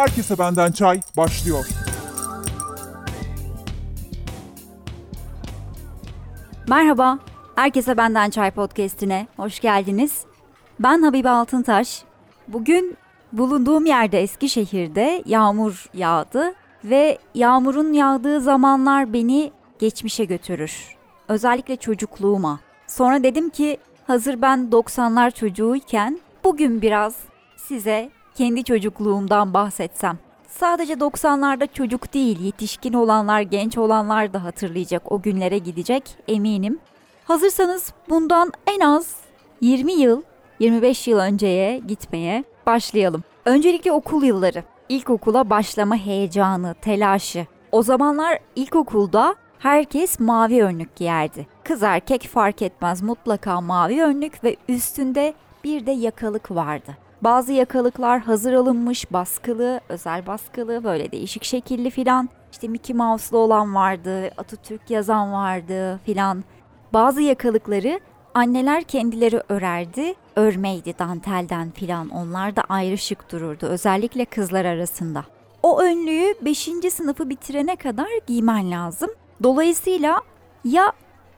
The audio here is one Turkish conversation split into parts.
Herkese Benden Çay başlıyor. Merhaba, Herkese Benden Çay Podcast'ine hoş geldiniz. Ben Habibe Altıntaş. Bugün bulunduğum yerde Eskişehir'de yağmur yağdı ve yağmurun yağdığı zamanlar beni geçmişe götürür. Özellikle çocukluğuma. Sonra dedim ki hazır ben 90'lar çocuğuyken bugün biraz size kendi çocukluğumdan bahsetsem. Sadece 90'larda çocuk değil, yetişkin olanlar, genç olanlar da hatırlayacak, o günlere gidecek eminim. Hazırsanız bundan en az 20 yıl, 25 yıl önceye gitmeye başlayalım. Öncelikle okul yılları. İlkokula başlama heyecanı, telaşı. O zamanlar ilkokulda herkes mavi önlük giyerdi. Kız erkek fark etmez mutlaka mavi önlük ve üstünde bir de yakalık vardı. Bazı yakalıklar hazır alınmış, baskılı, özel baskılı, böyle değişik şekilli filan. İşte Mickey Mouse'lu olan vardı, Atatürk yazan vardı filan. Bazı yakalıkları anneler kendileri örerdi. Örmeydi dantelden filan. Onlar da ayrı şık dururdu. Özellikle kızlar arasında. O önlüğü 5. sınıfı bitirene kadar giymen lazım. Dolayısıyla ya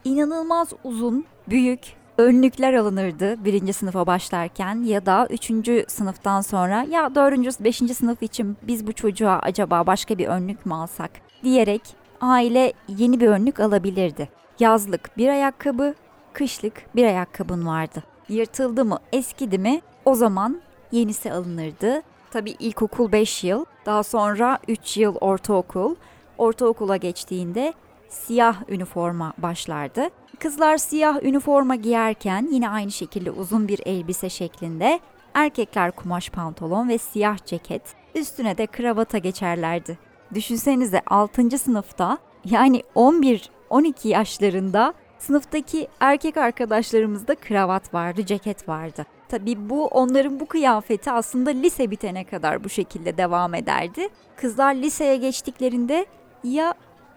inanılmaz uzun, büyük, önlükler alınırdı birinci sınıfa başlarken ya da üçüncü sınıftan sonra ya dördüncü, beşinci sınıf için biz bu çocuğa acaba başka bir önlük mü alsak diyerek aile yeni bir önlük alabilirdi. Yazlık bir ayakkabı, kışlık bir ayakkabın vardı. Yırtıldı mı, eskidi mi o zaman yenisi alınırdı. Tabii ilkokul 5 yıl, daha sonra 3 yıl ortaokul. Ortaokula geçtiğinde siyah üniforma başlardı. Kızlar siyah üniforma giyerken yine aynı şekilde uzun bir elbise şeklinde, erkekler kumaş pantolon ve siyah ceket, üstüne de kravata geçerlerdi. Düşünsenize 6. sınıfta yani 11 12 yaşlarında sınıftaki erkek arkadaşlarımızda kravat vardı, ceket vardı. Tabii bu onların bu kıyafeti aslında lise bitene kadar bu şekilde devam ederdi. Kızlar liseye geçtiklerinde ya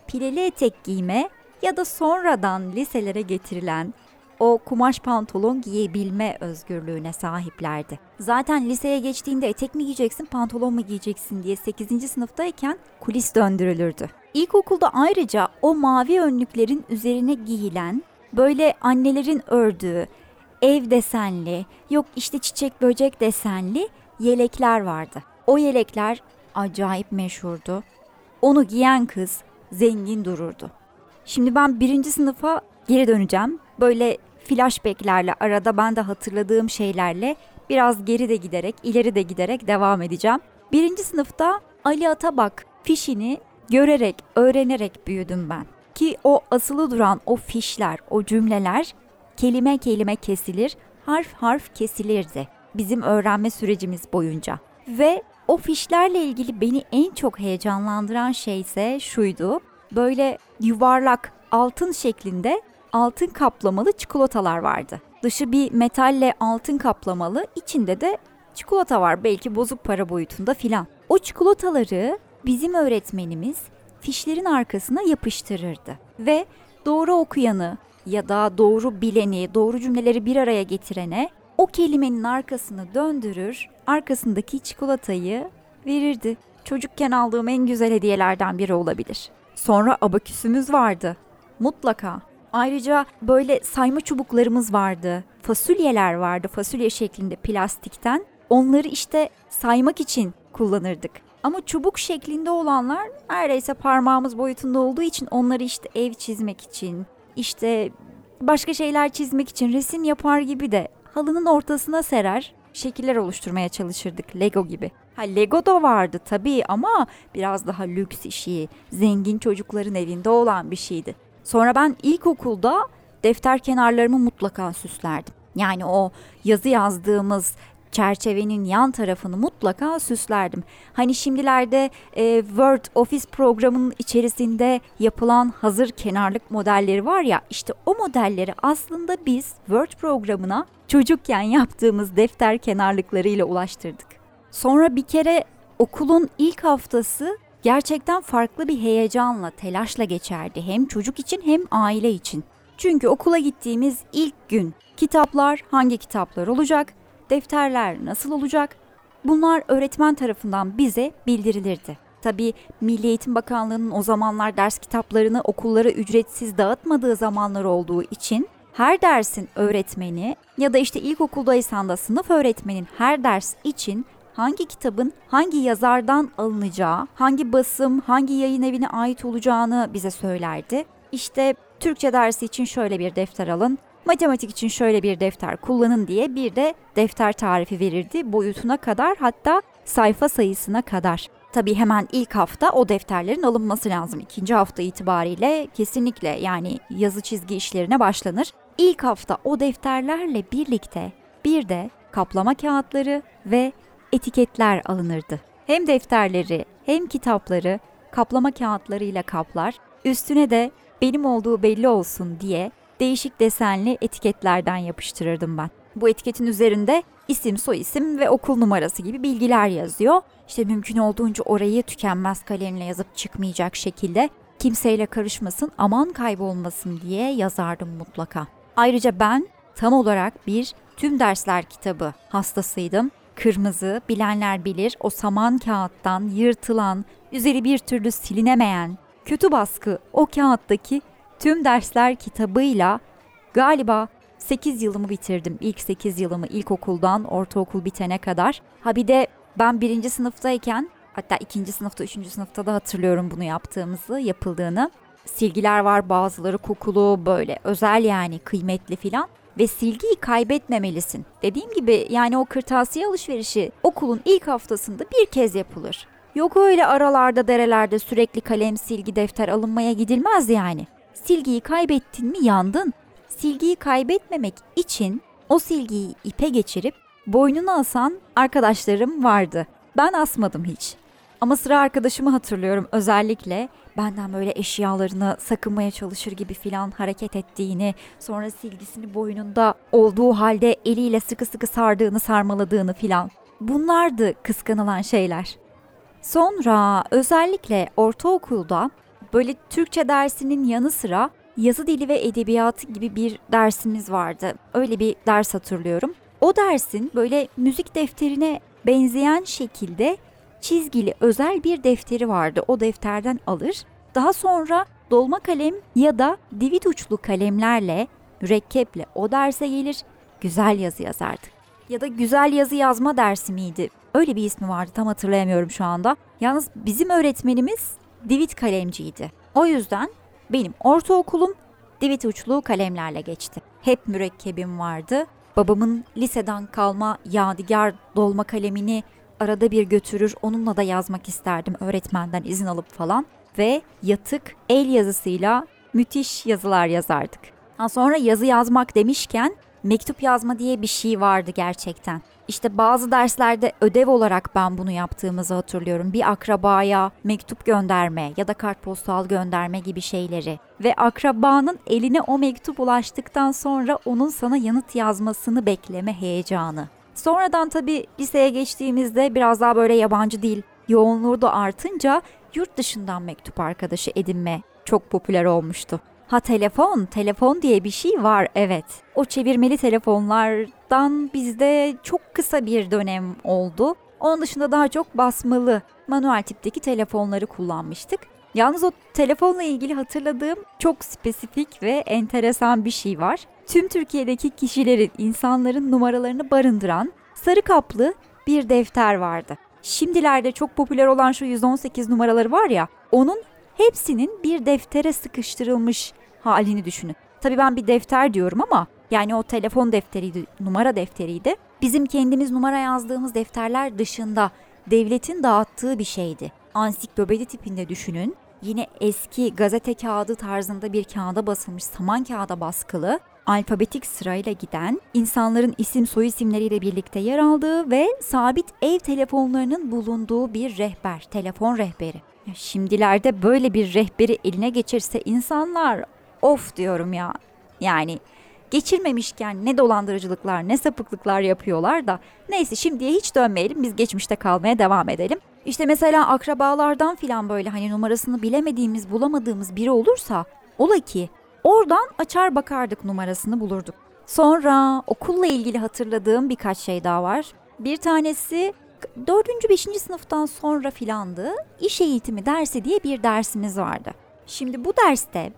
pileli etek giyme ya da sonradan liselere getirilen o kumaş pantolon giyebilme özgürlüğüne sahiplerdi. Zaten liseye geçtiğinde etek mi giyeceksin, pantolon mu giyeceksin diye 8. sınıftayken kulis döndürülürdü. İlkokulda ayrıca o mavi önlüklerin üzerine giyilen böyle annelerin ördüğü ev desenli, yok işte çiçek böcek desenli yelekler vardı. O yelekler acayip meşhurdu. Onu giyen kız zengin dururdu. Şimdi ben birinci sınıfa geri döneceğim. Böyle flashbacklerle arada ben de hatırladığım şeylerle biraz geri de giderek, ileri de giderek devam edeceğim. Birinci sınıfta Ali Atabak fişini görerek, öğrenerek büyüdüm ben. Ki o asılı duran o fişler, o cümleler kelime kelime kesilir, harf harf kesilirdi bizim öğrenme sürecimiz boyunca. Ve o fişlerle ilgili beni en çok heyecanlandıran şey ise şuydu. Böyle yuvarlak altın şeklinde altın kaplamalı çikolatalar vardı. Dışı bir metalle altın kaplamalı, içinde de çikolata var belki bozuk para boyutunda filan. O çikolataları bizim öğretmenimiz fişlerin arkasına yapıştırırdı ve doğru okuyanı ya da doğru bileni, doğru cümleleri bir araya getirene o kelimenin arkasını döndürür, arkasındaki çikolatayı verirdi. Çocukken aldığım en güzel hediyelerden biri olabilir. Sonra abaküsümüz vardı. Mutlaka. Ayrıca böyle sayma çubuklarımız vardı. Fasulyeler vardı fasulye şeklinde plastikten. Onları işte saymak için kullanırdık. Ama çubuk şeklinde olanlar neredeyse parmağımız boyutunda olduğu için onları işte ev çizmek için, işte başka şeyler çizmek için resim yapar gibi de halının ortasına serer, şekiller oluşturmaya çalışırdık Lego gibi. Ha Lego da vardı tabii ama biraz daha lüks işi, zengin çocukların evinde olan bir şeydi. Sonra ben ilkokulda defter kenarlarımı mutlaka süslerdim. Yani o yazı yazdığımız çerçevenin yan tarafını mutlaka süslerdim. Hani şimdilerde e, Word Office programının içerisinde yapılan hazır kenarlık modelleri var ya işte o modelleri aslında biz Word programına çocukken yaptığımız defter kenarlıklarıyla ulaştırdık. Sonra bir kere okulun ilk haftası gerçekten farklı bir heyecanla, telaşla geçerdi. Hem çocuk için hem aile için. Çünkü okula gittiğimiz ilk gün kitaplar hangi kitaplar olacak, defterler nasıl olacak bunlar öğretmen tarafından bize bildirilirdi. Tabii Milli Eğitim Bakanlığı'nın o zamanlar ders kitaplarını okullara ücretsiz dağıtmadığı zamanlar olduğu için her dersin öğretmeni ya da işte ilkokuldaysan da sınıf öğretmenin her ders için hangi kitabın hangi yazardan alınacağı, hangi basım, hangi yayın evine ait olacağını bize söylerdi. İşte Türkçe dersi için şöyle bir defter alın, matematik için şöyle bir defter kullanın diye bir de defter tarifi verirdi boyutuna kadar hatta sayfa sayısına kadar. Tabii hemen ilk hafta o defterlerin alınması lazım. İkinci hafta itibariyle kesinlikle yani yazı çizgi işlerine başlanır. İlk hafta o defterlerle birlikte bir de kaplama kağıtları ve etiketler alınırdı. Hem defterleri hem kitapları kaplama kağıtlarıyla kaplar, üstüne de benim olduğu belli olsun diye değişik desenli etiketlerden yapıştırırdım ben. Bu etiketin üzerinde isim, soyisim ve okul numarası gibi bilgiler yazıyor. İşte mümkün olduğunca orayı tükenmez kalemle yazıp çıkmayacak şekilde kimseyle karışmasın, aman kaybolmasın diye yazardım mutlaka. Ayrıca ben tam olarak bir tüm dersler kitabı hastasıydım. Kırmızı, bilenler bilir, o saman kağıttan yırtılan, üzeri bir türlü silinemeyen, kötü baskı o kağıttaki tüm dersler kitabıyla galiba 8 yılımı bitirdim. İlk 8 yılımı ilkokuldan ortaokul bitene kadar. Ha bir de ben birinci sınıftayken hatta ikinci sınıfta, üçüncü sınıfta da hatırlıyorum bunu yaptığımızı, yapıldığını. Silgiler var bazıları kokulu böyle özel yani kıymetli filan ve silgiyi kaybetmemelisin. Dediğim gibi yani o kırtasiye alışverişi okulun ilk haftasında bir kez yapılır. Yok öyle aralarda derelerde sürekli kalem silgi defter alınmaya gidilmez yani. Silgiyi kaybettin mi yandın. Silgiyi kaybetmemek için o silgiyi ipe geçirip boynuna asan arkadaşlarım vardı. Ben asmadım hiç. Ama sıra arkadaşımı hatırlıyorum özellikle benden böyle eşyalarını sakınmaya çalışır gibi filan hareket ettiğini, sonra silgisini boynunda olduğu halde eliyle sıkı sıkı sardığını, sarmaladığını filan. Bunlardı kıskanılan şeyler. Sonra özellikle ortaokulda böyle Türkçe dersinin yanı sıra yazı dili ve edebiyatı gibi bir dersimiz vardı. Öyle bir ders hatırlıyorum. O dersin böyle müzik defterine benzeyen şekilde çizgili özel bir defteri vardı. O defterden alır. Daha sonra dolma kalem ya da divit uçlu kalemlerle, mürekkeple o derse gelir, güzel yazı yazardık. Ya da güzel yazı yazma dersi miydi? Öyle bir ismi vardı tam hatırlayamıyorum şu anda. Yalnız bizim öğretmenimiz divit kalemciydi. O yüzden benim ortaokulum divit uçlu kalemlerle geçti. Hep mürekkebim vardı. Babamın liseden kalma yadigar dolma kalemini arada bir götürür onunla da yazmak isterdim öğretmenden izin alıp falan ve yatık el yazısıyla müthiş yazılar yazardık. Ha sonra yazı yazmak demişken mektup yazma diye bir şey vardı gerçekten. İşte bazı derslerde ödev olarak ben bunu yaptığımızı hatırlıyorum. Bir akrabaya mektup gönderme ya da kartpostal gönderme gibi şeyleri. Ve akrabanın eline o mektup ulaştıktan sonra onun sana yanıt yazmasını bekleme heyecanı. Sonradan tabii liseye geçtiğimizde biraz daha böyle yabancı dil yoğunluğu da artınca yurt dışından mektup arkadaşı edinme çok popüler olmuştu. Ha telefon, telefon diye bir şey var evet. O çevirmeli telefonlardan bizde çok kısa bir dönem oldu. Onun dışında daha çok basmalı, manuel tipteki telefonları kullanmıştık. Yalnız o telefonla ilgili hatırladığım çok spesifik ve enteresan bir şey var. Tüm Türkiye'deki kişilerin, insanların numaralarını barındıran sarı kaplı bir defter vardı. Şimdilerde çok popüler olan şu 118 numaraları var ya, onun hepsinin bir deftere sıkıştırılmış halini düşünün. Tabii ben bir defter diyorum ama yani o telefon defteriydi, numara defteriydi. Bizim kendimiz numara yazdığımız defterler dışında devletin dağıttığı bir şeydi. Ansiklopedi tipinde düşünün. Yine eski gazete kağıdı tarzında bir kağıda basılmış saman kağıda baskılı, alfabetik sırayla giden, insanların isim soy isimleriyle birlikte yer aldığı ve sabit ev telefonlarının bulunduğu bir rehber, telefon rehberi. Ya şimdilerde böyle bir rehberi eline geçirse insanlar of diyorum ya. Yani geçirmemişken ne dolandırıcılıklar ne sapıklıklar yapıyorlar da neyse şimdiye hiç dönmeyelim biz geçmişte kalmaya devam edelim. İşte mesela akrabalardan filan böyle hani numarasını bilemediğimiz bulamadığımız biri olursa ola ki oradan açar bakardık numarasını bulurduk. Sonra okulla ilgili hatırladığım birkaç şey daha var. Bir tanesi 4. 5. sınıftan sonra filandı. İş eğitimi dersi diye bir dersimiz vardı. Şimdi bu derste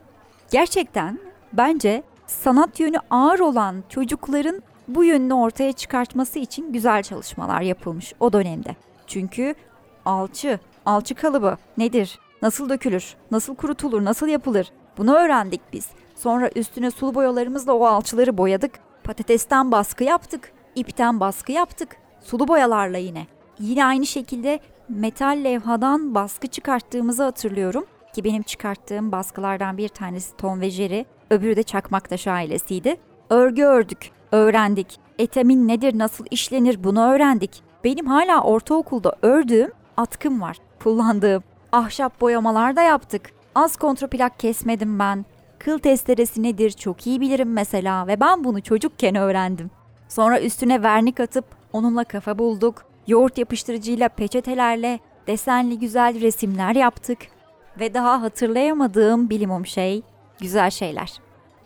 gerçekten bence sanat yönü ağır olan çocukların bu yönünü ortaya çıkartması için güzel çalışmalar yapılmış o dönemde. Çünkü alçı, alçı kalıbı nedir? Nasıl dökülür? Nasıl kurutulur? Nasıl yapılır? Bunu öğrendik biz. Sonra üstüne sulu boyalarımızla o alçıları boyadık. Patatesten baskı yaptık. ipten baskı yaptık. Sulu boyalarla yine. Yine aynı şekilde metal levhadan baskı çıkarttığımızı hatırlıyorum. Ki benim çıkarttığım baskılardan bir tanesi Tom ve Jerry, öbürü de Çakmaktaş ailesiydi. Örgü ördük, öğrendik. Etamin nedir, nasıl işlenir bunu öğrendik. Benim hala ortaokulda ördüğüm atkım var, kullandığım. Ahşap boyamalar da yaptık. Az kontraplak kesmedim ben. Kıl testeresi nedir çok iyi bilirim mesela ve ben bunu çocukken öğrendim. Sonra üstüne vernik atıp onunla kafa bulduk. Yoğurt yapıştırıcıyla peçetelerle desenli güzel resimler yaptık. Ve daha hatırlayamadığım bilimum şey güzel şeyler.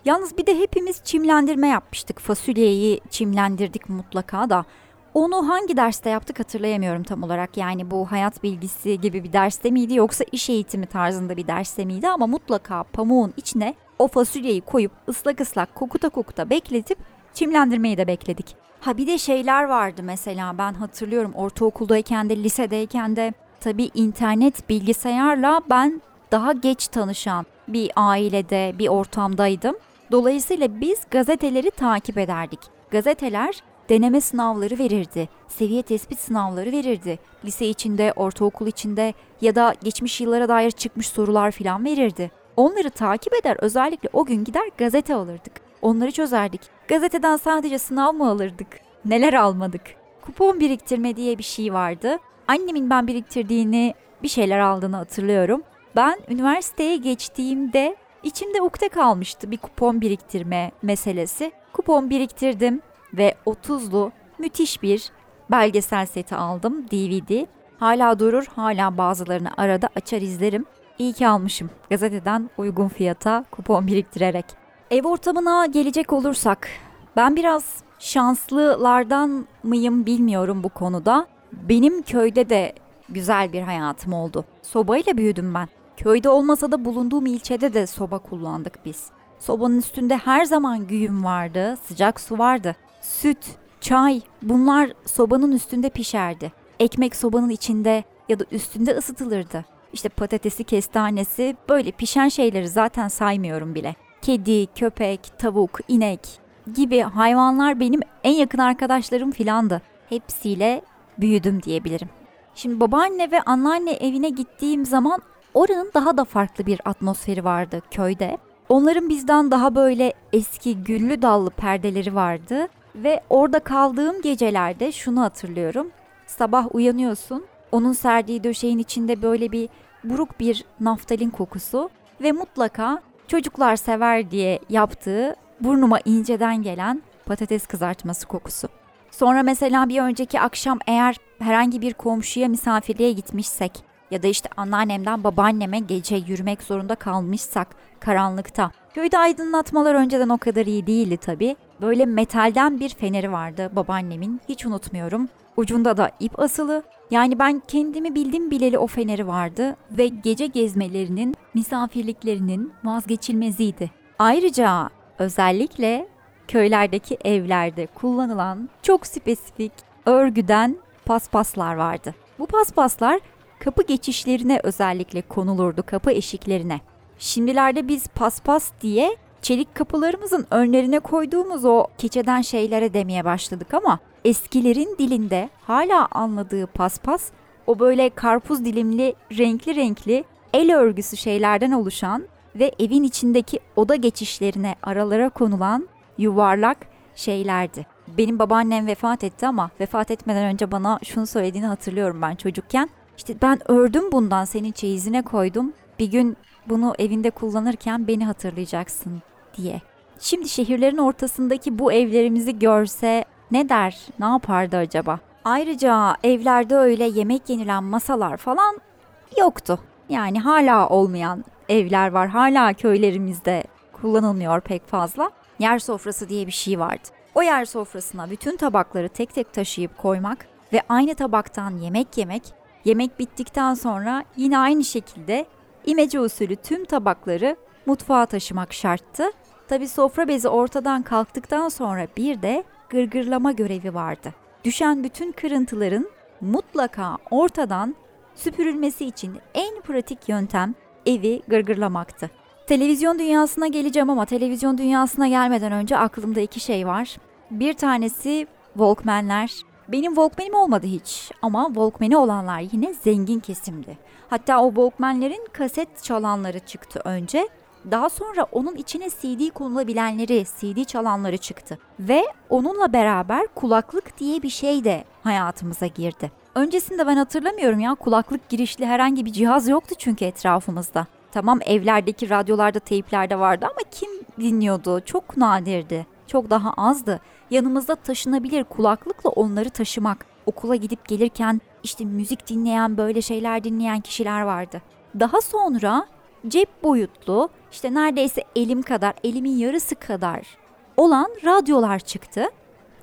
Yalnız bir de hepimiz çimlendirme yapmıştık. Fasulyeyi çimlendirdik mutlaka da. Onu hangi derste yaptık hatırlayamıyorum tam olarak. Yani bu hayat bilgisi gibi bir derste miydi yoksa iş eğitimi tarzında bir derste miydi ama mutlaka pamuğun içine o fasulyeyi koyup ıslak ıslak kokuta kokuta bekletip çimlendirmeyi de bekledik. Ha bir de şeyler vardı mesela ben hatırlıyorum ortaokuldayken de lisedeyken de tabii internet bilgisayarla ben daha geç tanışan bir ailede bir ortamdaydım. Dolayısıyla biz gazeteleri takip ederdik. Gazeteler deneme sınavları verirdi, seviye tespit sınavları verirdi. Lise içinde, ortaokul içinde ya da geçmiş yıllara dair çıkmış sorular filan verirdi. Onları takip eder özellikle o gün gider gazete alırdık. Onları çözerdik. Gazeteden sadece sınav mı alırdık? Neler almadık? Kupon biriktirme diye bir şey vardı. Annemin ben biriktirdiğini, bir şeyler aldığını hatırlıyorum. Ben üniversiteye geçtiğimde içimde ukde kalmıştı bir kupon biriktirme meselesi. Kupon biriktirdim ve 30'lu müthiş bir belgesel seti aldım DVD. Hala durur, hala bazılarını arada açar izlerim. İyi ki almışım. Gazeteden uygun fiyata kupon biriktirerek. Ev ortamına gelecek olursak, ben biraz şanslılardan mıyım bilmiyorum bu konuda. Benim köyde de güzel bir hayatım oldu. Sobayla büyüdüm ben. Köyde olmasa da bulunduğum ilçede de soba kullandık biz. Sobanın üstünde her zaman güğüm vardı, sıcak su vardı. Süt, çay bunlar sobanın üstünde pişerdi. Ekmek sobanın içinde ya da üstünde ısıtılırdı. İşte patatesi, kestanesi böyle pişen şeyleri zaten saymıyorum bile. Kedi, köpek, tavuk, inek gibi hayvanlar benim en yakın arkadaşlarım filandı. Hepsiyle büyüdüm diyebilirim. Şimdi babaanne ve anneanne evine gittiğim zaman oranın daha da farklı bir atmosferi vardı köyde. Onların bizden daha böyle eski güllü dallı perdeleri vardı ve orada kaldığım gecelerde şunu hatırlıyorum. Sabah uyanıyorsun, onun serdiği döşeğin içinde böyle bir buruk bir naftalin kokusu ve mutlaka çocuklar sever diye yaptığı burnuma inceden gelen patates kızartması kokusu. Sonra mesela bir önceki akşam eğer herhangi bir komşuya misafirliğe gitmişsek ya da işte anneannemden babaanneme gece yürümek zorunda kalmışsak karanlıkta. Köyde aydınlatmalar önceden o kadar iyi değildi tabii. Böyle metalden bir feneri vardı babaannemin hiç unutmuyorum. Ucunda da ip asılı. Yani ben kendimi bildim bileli o feneri vardı ve gece gezmelerinin, misafirliklerinin vazgeçilmeziydi. Ayrıca özellikle köylerdeki evlerde kullanılan çok spesifik örgüden paspaslar vardı. Bu paspaslar kapı geçişlerine özellikle konulurdu, kapı eşiklerine. Şimdilerde biz paspas diye çelik kapılarımızın önlerine koyduğumuz o keçeden şeylere demeye başladık ama eskilerin dilinde hala anladığı paspas o böyle karpuz dilimli renkli renkli el örgüsü şeylerden oluşan ve evin içindeki oda geçişlerine aralara konulan yuvarlak şeylerdi. Benim babaannem vefat etti ama vefat etmeden önce bana şunu söylediğini hatırlıyorum ben çocukken. İşte ben ördüm bundan senin çeyizine koydum. Bir gün bunu evinde kullanırken beni hatırlayacaksın diye. Şimdi şehirlerin ortasındaki bu evlerimizi görse ne der, ne yapardı acaba? Ayrıca evlerde öyle yemek yenilen masalar falan yoktu. Yani hala olmayan evler var. Hala köylerimizde kullanılmıyor pek fazla. Yer sofrası diye bir şey vardı. O yer sofrasına bütün tabakları tek tek taşıyıp koymak ve aynı tabaktan yemek yemek, yemek bittikten sonra yine aynı şekilde imece usulü tüm tabakları mutfağa taşımak şarttı. Tabi sofra bezi ortadan kalktıktan sonra bir de gırgırlama görevi vardı. Düşen bütün kırıntıların mutlaka ortadan süpürülmesi için en pratik yöntem evi gırgırlamaktı. Televizyon dünyasına geleceğim ama televizyon dünyasına gelmeden önce aklımda iki şey var. Bir tanesi Walkman'ler. Benim Walkman'im olmadı hiç ama Walkman'i olanlar yine zengin kesimdi. Hatta o Walkman'lerin kaset çalanları çıktı önce. Daha sonra onun içine CD konulabilenleri, CD çalanları çıktı. Ve onunla beraber kulaklık diye bir şey de hayatımıza girdi. Öncesinde ben hatırlamıyorum ya kulaklık girişli herhangi bir cihaz yoktu çünkü etrafımızda. Tamam evlerdeki radyolarda teyplerde vardı ama kim dinliyordu? Çok nadirdi. Çok daha azdı. Yanımızda taşınabilir kulaklıkla onları taşımak. Okula gidip gelirken işte müzik dinleyen böyle şeyler dinleyen kişiler vardı. Daha sonra cep boyutlu işte neredeyse elim kadar, elimin yarısı kadar olan radyolar çıktı.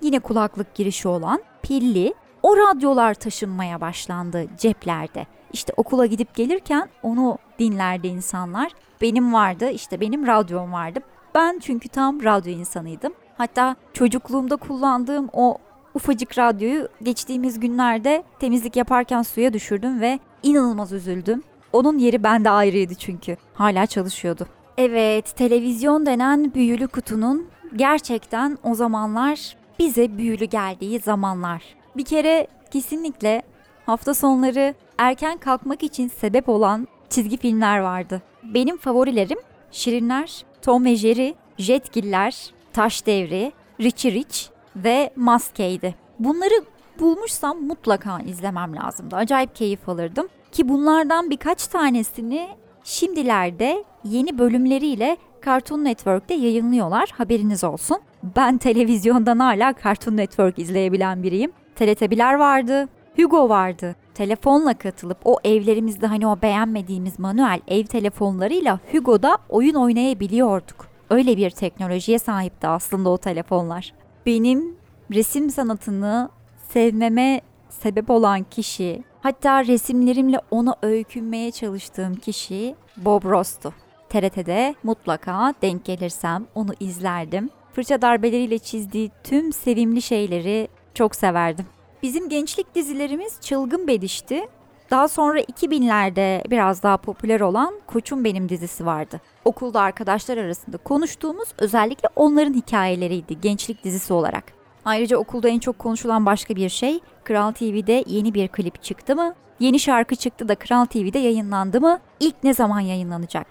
Yine kulaklık girişi olan pilli o radyolar taşınmaya başlandı ceplerde. İşte okula gidip gelirken onu dinlerdi insanlar. Benim vardı işte benim radyom vardı. Ben çünkü tam radyo insanıydım. Hatta çocukluğumda kullandığım o ufacık radyoyu geçtiğimiz günlerde temizlik yaparken suya düşürdüm ve inanılmaz üzüldüm. Onun yeri bende ayrıydı çünkü. Hala çalışıyordu. Evet, televizyon denen büyülü kutunun gerçekten o zamanlar bize büyülü geldiği zamanlar. Bir kere kesinlikle hafta sonları erken kalkmak için sebep olan çizgi filmler vardı. Benim favorilerim Şirinler, Tom ve Jerry, Jetgiller, Taş Devri, Richie Rich ve Maske'ydi. Bunları bulmuşsam mutlaka izlemem lazımdı. Acayip keyif alırdım. Ki bunlardan birkaç tanesini şimdilerde yeni bölümleriyle Cartoon Network'te yayınlıyorlar. Haberiniz olsun. Ben televizyondan hala Cartoon Network izleyebilen biriyim. Teletabiler vardı, Hugo vardı. Telefonla katılıp o evlerimizde hani o beğenmediğimiz manuel ev telefonlarıyla Hugo'da oyun oynayabiliyorduk. Öyle bir teknolojiye sahipti aslında o telefonlar. Benim resim sanatını sevmeme sebep olan kişi, hatta resimlerimle ona öykünmeye çalıştığım kişi Bob Ross'tu. TRT'de mutlaka denk gelirsem onu izlerdim. Fırça darbeleriyle çizdiği tüm sevimli şeyleri çok severdim. Bizim gençlik dizilerimiz çılgın bedişti. Daha sonra 2000'lerde biraz daha popüler olan Koçum Benim dizisi vardı. Okulda arkadaşlar arasında konuştuğumuz özellikle onların hikayeleriydi gençlik dizisi olarak. Ayrıca okulda en çok konuşulan başka bir şey Kral TV'de yeni bir klip çıktı mı? Yeni şarkı çıktı da Kral TV'de yayınlandı mı? İlk ne zaman yayınlanacak?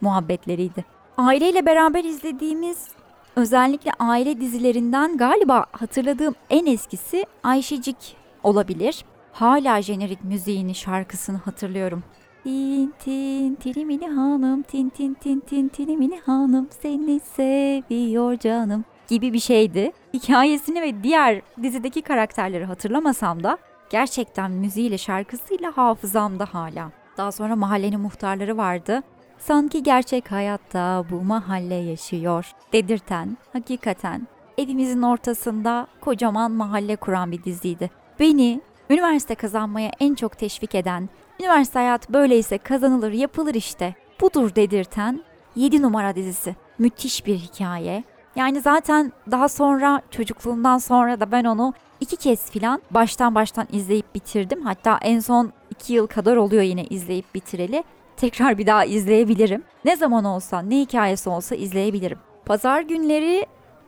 Muhabbetleriydi. Aileyle beraber izlediğimiz özellikle aile dizilerinden galiba hatırladığım en eskisi Ayşecik olabilir. Hala jenerik müziğini, şarkısını hatırlıyorum. Tin tin tilimini hanım, tin tin tin tin tilimini hanım, seni seviyor canım gibi bir şeydi. Hikayesini ve diğer dizideki karakterleri hatırlamasam da gerçekten müziğiyle şarkısıyla hafızamda hala. Daha sonra mahallenin muhtarları vardı. Sanki gerçek hayatta bu mahalle yaşıyor dedirten, hakikaten evimizin ortasında kocaman mahalle kuran bir diziydi. Beni üniversite kazanmaya en çok teşvik eden, üniversite hayatı böyleyse kazanılır yapılır işte budur dedirten 7 numara dizisi. Müthiş bir hikaye. Yani zaten daha sonra çocukluğumdan sonra da ben onu iki kez filan baştan baştan izleyip bitirdim. Hatta en son iki yıl kadar oluyor yine izleyip bitireli tekrar bir daha izleyebilirim. Ne zaman olsa, ne hikayesi olsa izleyebilirim. Pazar günleri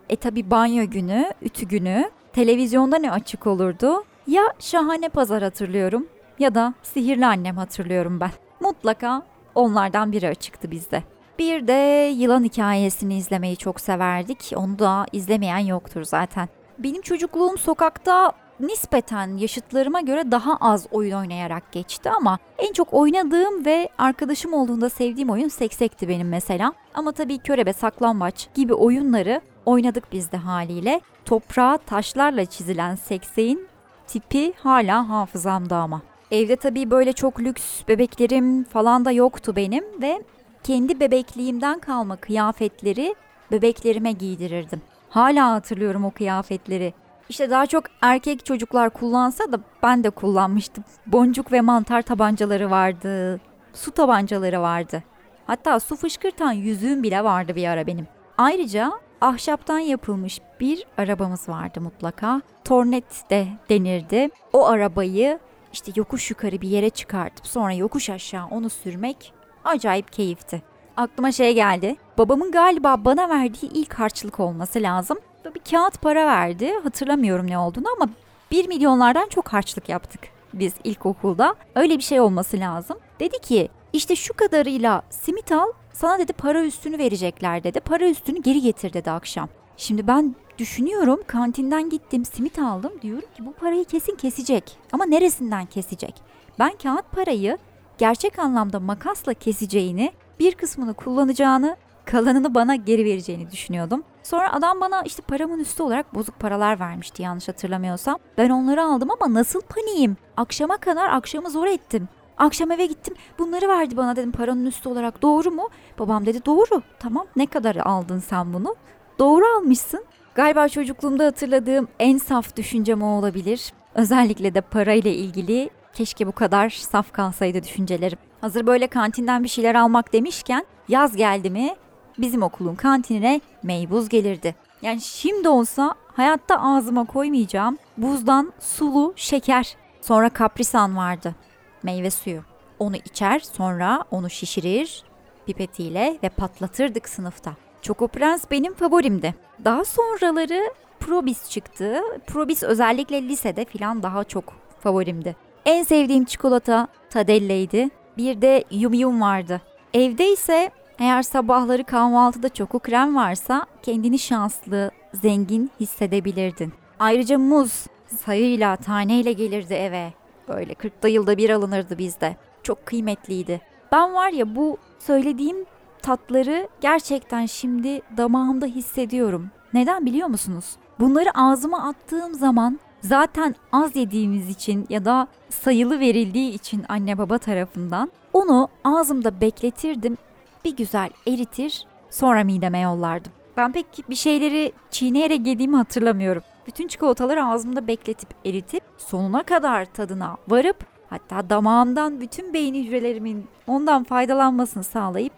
e tabi banyo günü, ütü günü, televizyonda ne açık olurdu? Ya Şahane Pazar hatırlıyorum ya da Sihirli Annem hatırlıyorum ben. Mutlaka onlardan biri açıktı bizde. Bir de yılan hikayesini izlemeyi çok severdik. Onu da izlemeyen yoktur zaten. Benim çocukluğum sokakta nispeten yaşıtlarıma göre daha az oyun oynayarak geçti ama en çok oynadığım ve arkadaşım olduğunda sevdiğim oyun seksekti benim mesela. Ama tabii körebe, saklambaç gibi oyunları oynadık biz de haliyle. Toprağa taşlarla çizilen sekseğin tipi hala hafızamda ama. Evde tabii böyle çok lüks bebeklerim falan da yoktu benim ve kendi bebekliğimden kalma kıyafetleri bebeklerime giydirirdim. Hala hatırlıyorum o kıyafetleri İşte daha çok erkek çocuklar kullansa da ben de kullanmıştım. Boncuk ve mantar tabancaları vardı. Su tabancaları vardı. Hatta su fışkırtan yüzüğüm bile vardı bir ara benim. Ayrıca ahşaptan yapılmış bir arabamız vardı mutlaka. Tornet de denirdi. O arabayı işte yokuş yukarı bir yere çıkartıp sonra yokuş aşağı onu sürmek acayip keyifti. Aklıma şey geldi. Babamın galiba bana verdiği ilk harçlık olması lazım. Bir kağıt para verdi. Hatırlamıyorum ne olduğunu ama 1 milyonlardan çok harçlık yaptık biz ilkokulda. Öyle bir şey olması lazım. Dedi ki işte şu kadarıyla simit al sana dedi para üstünü verecekler dedi. Para üstünü geri getir dedi akşam. Şimdi ben düşünüyorum kantinden gittim simit aldım diyorum ki bu parayı kesin kesecek. Ama neresinden kesecek? Ben kağıt parayı gerçek anlamda makasla keseceğini, bir kısmını kullanacağını, kalanını bana geri vereceğini düşünüyordum. Sonra adam bana işte paramın üstü olarak bozuk paralar vermişti yanlış hatırlamıyorsam. Ben onları aldım ama nasıl paniğim? Akşama kadar akşamı zor ettim. Akşam eve gittim. Bunları verdi bana dedim paranın üstü olarak. Doğru mu? Babam dedi doğru. Tamam ne kadar aldın sen bunu? Doğru almışsın. Galiba çocukluğumda hatırladığım en saf düşüncem o olabilir. Özellikle de parayla ilgili keşke bu kadar saf kalsaydı düşüncelerim. Hazır böyle kantinden bir şeyler almak demişken yaz geldi mi bizim okulun kantinine meybuz gelirdi. Yani şimdi olsa hayatta ağzıma koymayacağım buzdan sulu şeker. Sonra kaprisan vardı meyve suyu. Onu içer sonra onu şişirir pipetiyle ve patlatırdık sınıfta. Choco Prens benim favorimdi. Daha sonraları Probis çıktı. Probis özellikle lisede filan daha çok favorimdi. En sevdiğim çikolata Tadelle'ydi. Bir de Yum Yum vardı. Evde ise eğer sabahları kahvaltıda çoku krem varsa kendini şanslı, zengin hissedebilirdin. Ayrıca muz sayıyla, taneyle gelirdi eve. Böyle 40'da yılda bir alınırdı bizde. Çok kıymetliydi. Ben var ya bu söylediğim tatları gerçekten şimdi damağımda hissediyorum. Neden biliyor musunuz? Bunları ağzıma attığım zaman zaten az yediğimiz için ya da sayılı verildiği için anne baba tarafından onu ağzımda bekletirdim. Bir güzel eritir sonra mideme yollardım. Ben pek bir şeyleri çiğneyerek yediğimi hatırlamıyorum. Bütün çikolataları ağzımda bekletip eritip sonuna kadar tadına varıp hatta damağımdan bütün beyin hücrelerimin ondan faydalanmasını sağlayıp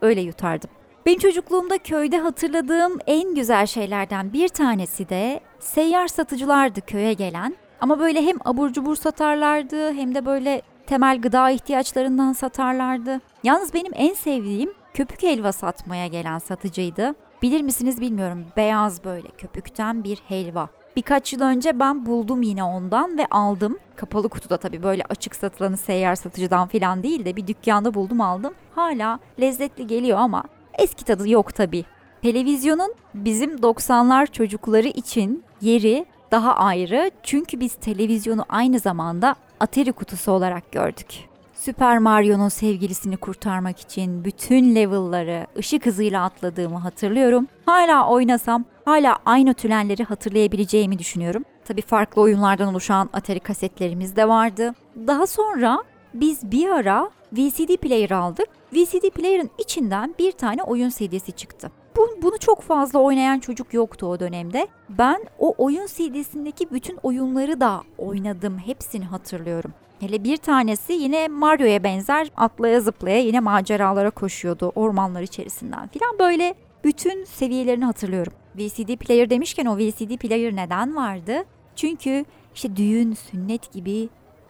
öyle yutardım. Benim çocukluğumda köyde hatırladığım en güzel şeylerden bir tanesi de seyyar satıcılardı köye gelen. Ama böyle hem abur cubur satarlardı hem de böyle temel gıda ihtiyaçlarından satarlardı. Yalnız benim en sevdiğim köpük helva satmaya gelen satıcıydı. Bilir misiniz bilmiyorum beyaz böyle köpükten bir helva. Birkaç yıl önce ben buldum yine ondan ve aldım. Kapalı kutuda tabii böyle açık satılanı seyyar satıcıdan falan değil de bir dükkanda buldum aldım. Hala lezzetli geliyor ama eski tadı yok tabii. Televizyonun bizim 90'lar çocukları için yeri daha ayrı çünkü biz televizyonu aynı zamanda Atari kutusu olarak gördük. Süper Mario'nun sevgilisini kurtarmak için bütün level'ları ışık hızıyla atladığımı hatırlıyorum. Hala oynasam hala aynı tülenleri hatırlayabileceğimi düşünüyorum. Tabii farklı oyunlardan oluşan Atari kasetlerimiz de vardı. Daha sonra biz bir ara VCD player aldık. VCD player'ın içinden bir tane oyun CD'si çıktı. Bu, bunu çok fazla oynayan çocuk yoktu o dönemde. Ben o oyun CD'sindeki bütün oyunları da oynadım. Hepsini hatırlıyorum. Hele bir tanesi yine Mario'ya benzer atlaya zıplaya yine maceralara koşuyordu ormanlar içerisinden filan böyle bütün seviyelerini hatırlıyorum. VCD player demişken o VCD player neden vardı? Çünkü işte düğün, sünnet gibi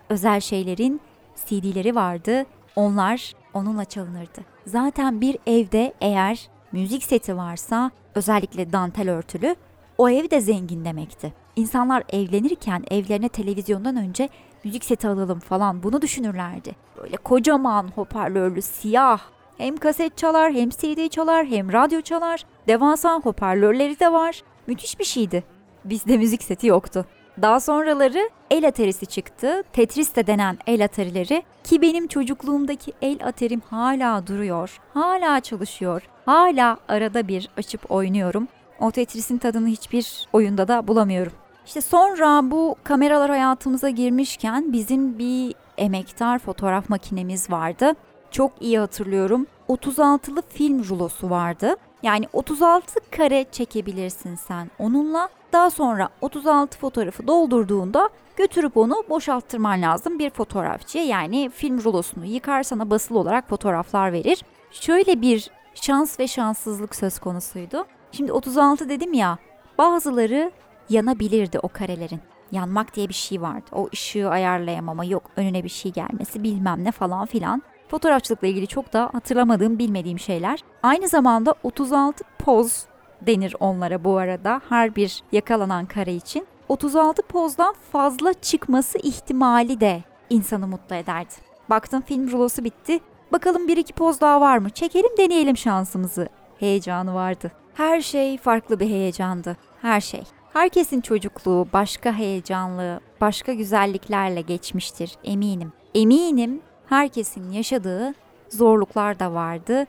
özel şeylerin CD'leri vardı. Onlar onunla çalınırdı. Zaten bir evde eğer müzik seti varsa özellikle dantel örtülü o ev de zengin demekti. İnsanlar evlenirken evlerine televizyondan önce müzik seti alalım falan bunu düşünürlerdi. Böyle kocaman hoparlörlü siyah hem kaset çalar hem CD çalar hem radyo çalar. Devasa hoparlörleri de var. Müthiş bir şeydi. Bizde müzik seti yoktu. Daha sonraları el aterisi çıktı. Tetris de denen el atarileri ki benim çocukluğumdaki el aterim hala duruyor. Hala çalışıyor. Hala arada bir açıp oynuyorum. O Tetris'in tadını hiçbir oyunda da bulamıyorum. İşte sonra bu kameralar hayatımıza girmişken bizim bir emektar fotoğraf makinemiz vardı. Çok iyi hatırlıyorum. 36'lı film rulosu vardı. Yani 36 kare çekebilirsin sen onunla Daha sonra 36 fotoğrafı doldurduğunda götürüp onu boşalttırman lazım bir fotoğrafçıya. Yani film rulosunu yıkar sana basılı olarak fotoğraflar verir. Şöyle bir şans ve şanssızlık söz konusuydu. Şimdi 36 dedim ya bazıları yanabilirdi o karelerin. Yanmak diye bir şey vardı. O ışığı ayarlayamama yok önüne bir şey gelmesi bilmem ne falan filan. Fotoğrafçılıkla ilgili çok da hatırlamadığım bilmediğim şeyler. Aynı zamanda 36 poz denir onlara bu arada her bir yakalanan kare için. 36 pozdan fazla çıkması ihtimali de insanı mutlu ederdi. Baktım film rulosu bitti. Bakalım bir iki poz daha var mı? Çekelim deneyelim şansımızı. Heyecanı vardı. Her şey farklı bir heyecandı. Her şey. Herkesin çocukluğu başka heyecanlı, başka güzelliklerle geçmiştir eminim. Eminim herkesin yaşadığı zorluklar da vardı.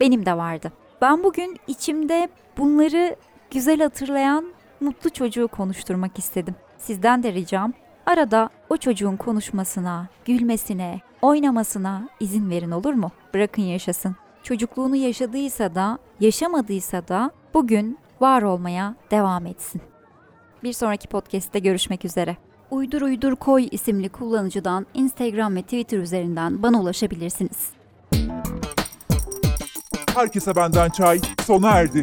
Benim de vardı. Ben bugün içimde bunları güzel hatırlayan mutlu çocuğu konuşturmak istedim. Sizden de ricam arada o çocuğun konuşmasına, gülmesine, oynamasına izin verin olur mu? Bırakın yaşasın. Çocukluğunu yaşadıysa da, yaşamadıysa da bugün var olmaya devam etsin. Bir sonraki podcast'te görüşmek üzere. Uydur Uydur Koy isimli kullanıcıdan Instagram ve Twitter üzerinden bana ulaşabilirsiniz. Herkese benden çay sona erdi.